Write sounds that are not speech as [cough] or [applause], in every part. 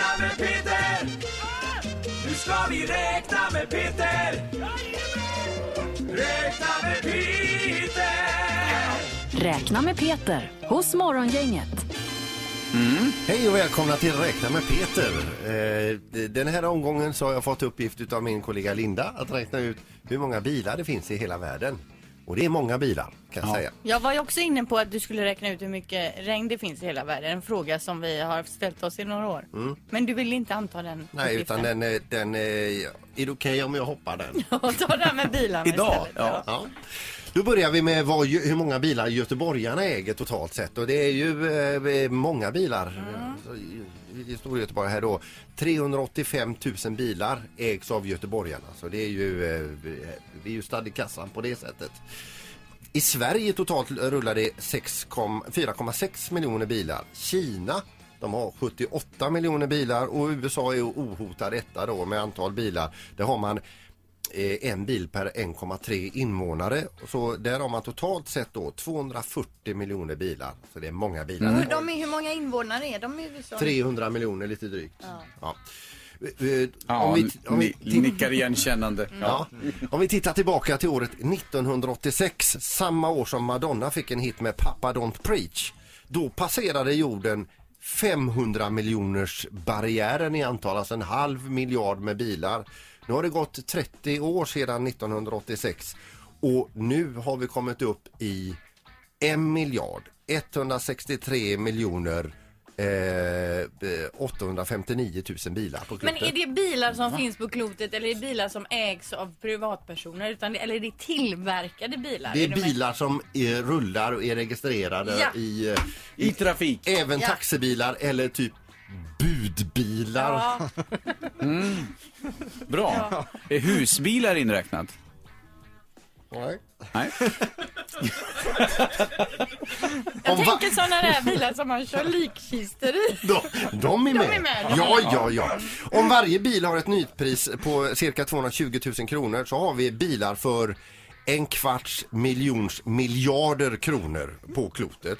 Räkna med Peter! Nu ska vi räkna med Peter! Räkna med Peter! Räkna med Peter hos Morgongänget. Hej och välkomna till Räkna med Peter. Eh, Den här omgången så har jag fått uppgift av min kollega Linda att räkna ut hur många bilar det finns i hela världen. Och det är många bilar kan jag säga. Jag var ju också inne på att du skulle räkna ut hur mycket regn det finns i hela världen. En fråga som vi har ställt oss i några år. Men du vill inte anta den Mm. Nej, utan den, eh, den eh, är det okej om jag hoppar den? [laughs] Ja, ta det här med bilarna Idag, istället. ja. Ja. Då börjar vi med vad, hur många bilar göteborgarna äger totalt sett och det är ju eh, många bilar. Så i- I Stora Göteborg här då 385 000 bilar ägs av göteborgarna så det är ju, eh, vi är ju stad i kassan på det sättet. I Sverige totalt rullar det 6,- 4,6 miljoner bilar. Kina de har 78 miljoner bilar och USA är ohotad etta då med antal bilar. Där har man eh, en bil per 1,3 invånare. Så där har man totalt sett då 240 miljoner bilar. Så det är många bilar. Hur, de är, hur många invånare är de i USA? 300 miljoner lite drygt. Ja. Eh, Ja, Om vi, om vi, ni, nickar igenkännande. [laughs] Ja. Om vi tittar tillbaka till året 1986, samma år som Madonna fick en hit med Papa Don't Preach. Då passerade jorden 500 miljoners barriären i antal, alltså en halv miljard med bilar. Nu har det gått 30 år sedan 1986 och nu har vi kommit upp i en miljard 163 miljoner eh, 859 000 bilar på Men klotet. är det bilar som finns på klotet eller är det bilar som ägs av privatpersoner? Utan eller är det tillverkade bilar? Det är du med? bilar som är, rullar och är registrerade Ja. i, eh, I trafik. även Ja. taxibilar eller typ budbilar. Ja, [laughs] Bra. Är husbilar inräknat? Nej. Nej. [laughs] tänker sådana där bilar som man kör likkistor i. De, de är med. de är Ja, med. ja, ja. Om varje bil har ett nypris på cirka 220 000 kronor så har vi bilar för en kvarts miljons miljarder kronor på klotet.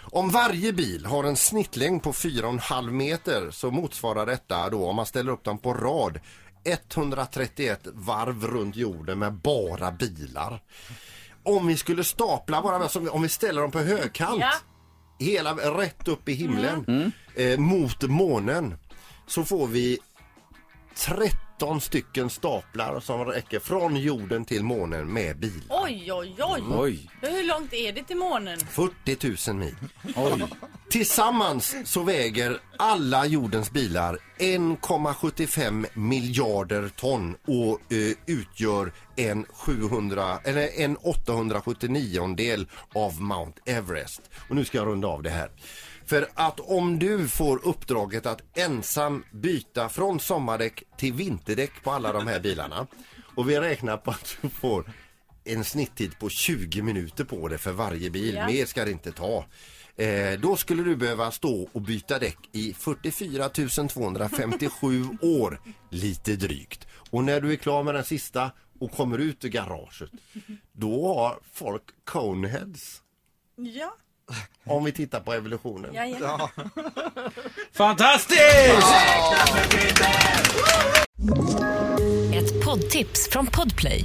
Om varje bil har en snittlängd på 4,5 meter så motsvarar detta då om man ställer upp dem på rad 131 varv runt jorden med bara bilar. Om vi skulle stapla bara, alltså om vi ställer dem på högkant Ja. hela rätt upp i himlen eh, mot månen så får vi 13 stycken staplar som räcker från jorden till månen med bilar. Oj, oj, oj. Oj. Hur långt är det till månen? 40 000 mil. Oj. Tillsammans så väger alla jordens bilar 1,75 miljarder ton och eh, utgör en 700 eller en 879 del av Mount Everest. Och nu ska jag runda av det här. För att om du får uppdraget att ensam byta från sommardäck till vinterdäck på alla de här bilarna och vi räknar på att du får en snitttid på 20 minuter på det för varje bil. Ja. Mer ska det inte ta. Eh, då skulle du behöva stå och byta däck i 44 257 år, lite drygt. Och när du är klar med den sista och kommer ut ur garaget, då har folk coneheads. Ja, Om vi tittar på evolutionen. ja, ja. Fantastiskt! Ett poddtips från Podplay.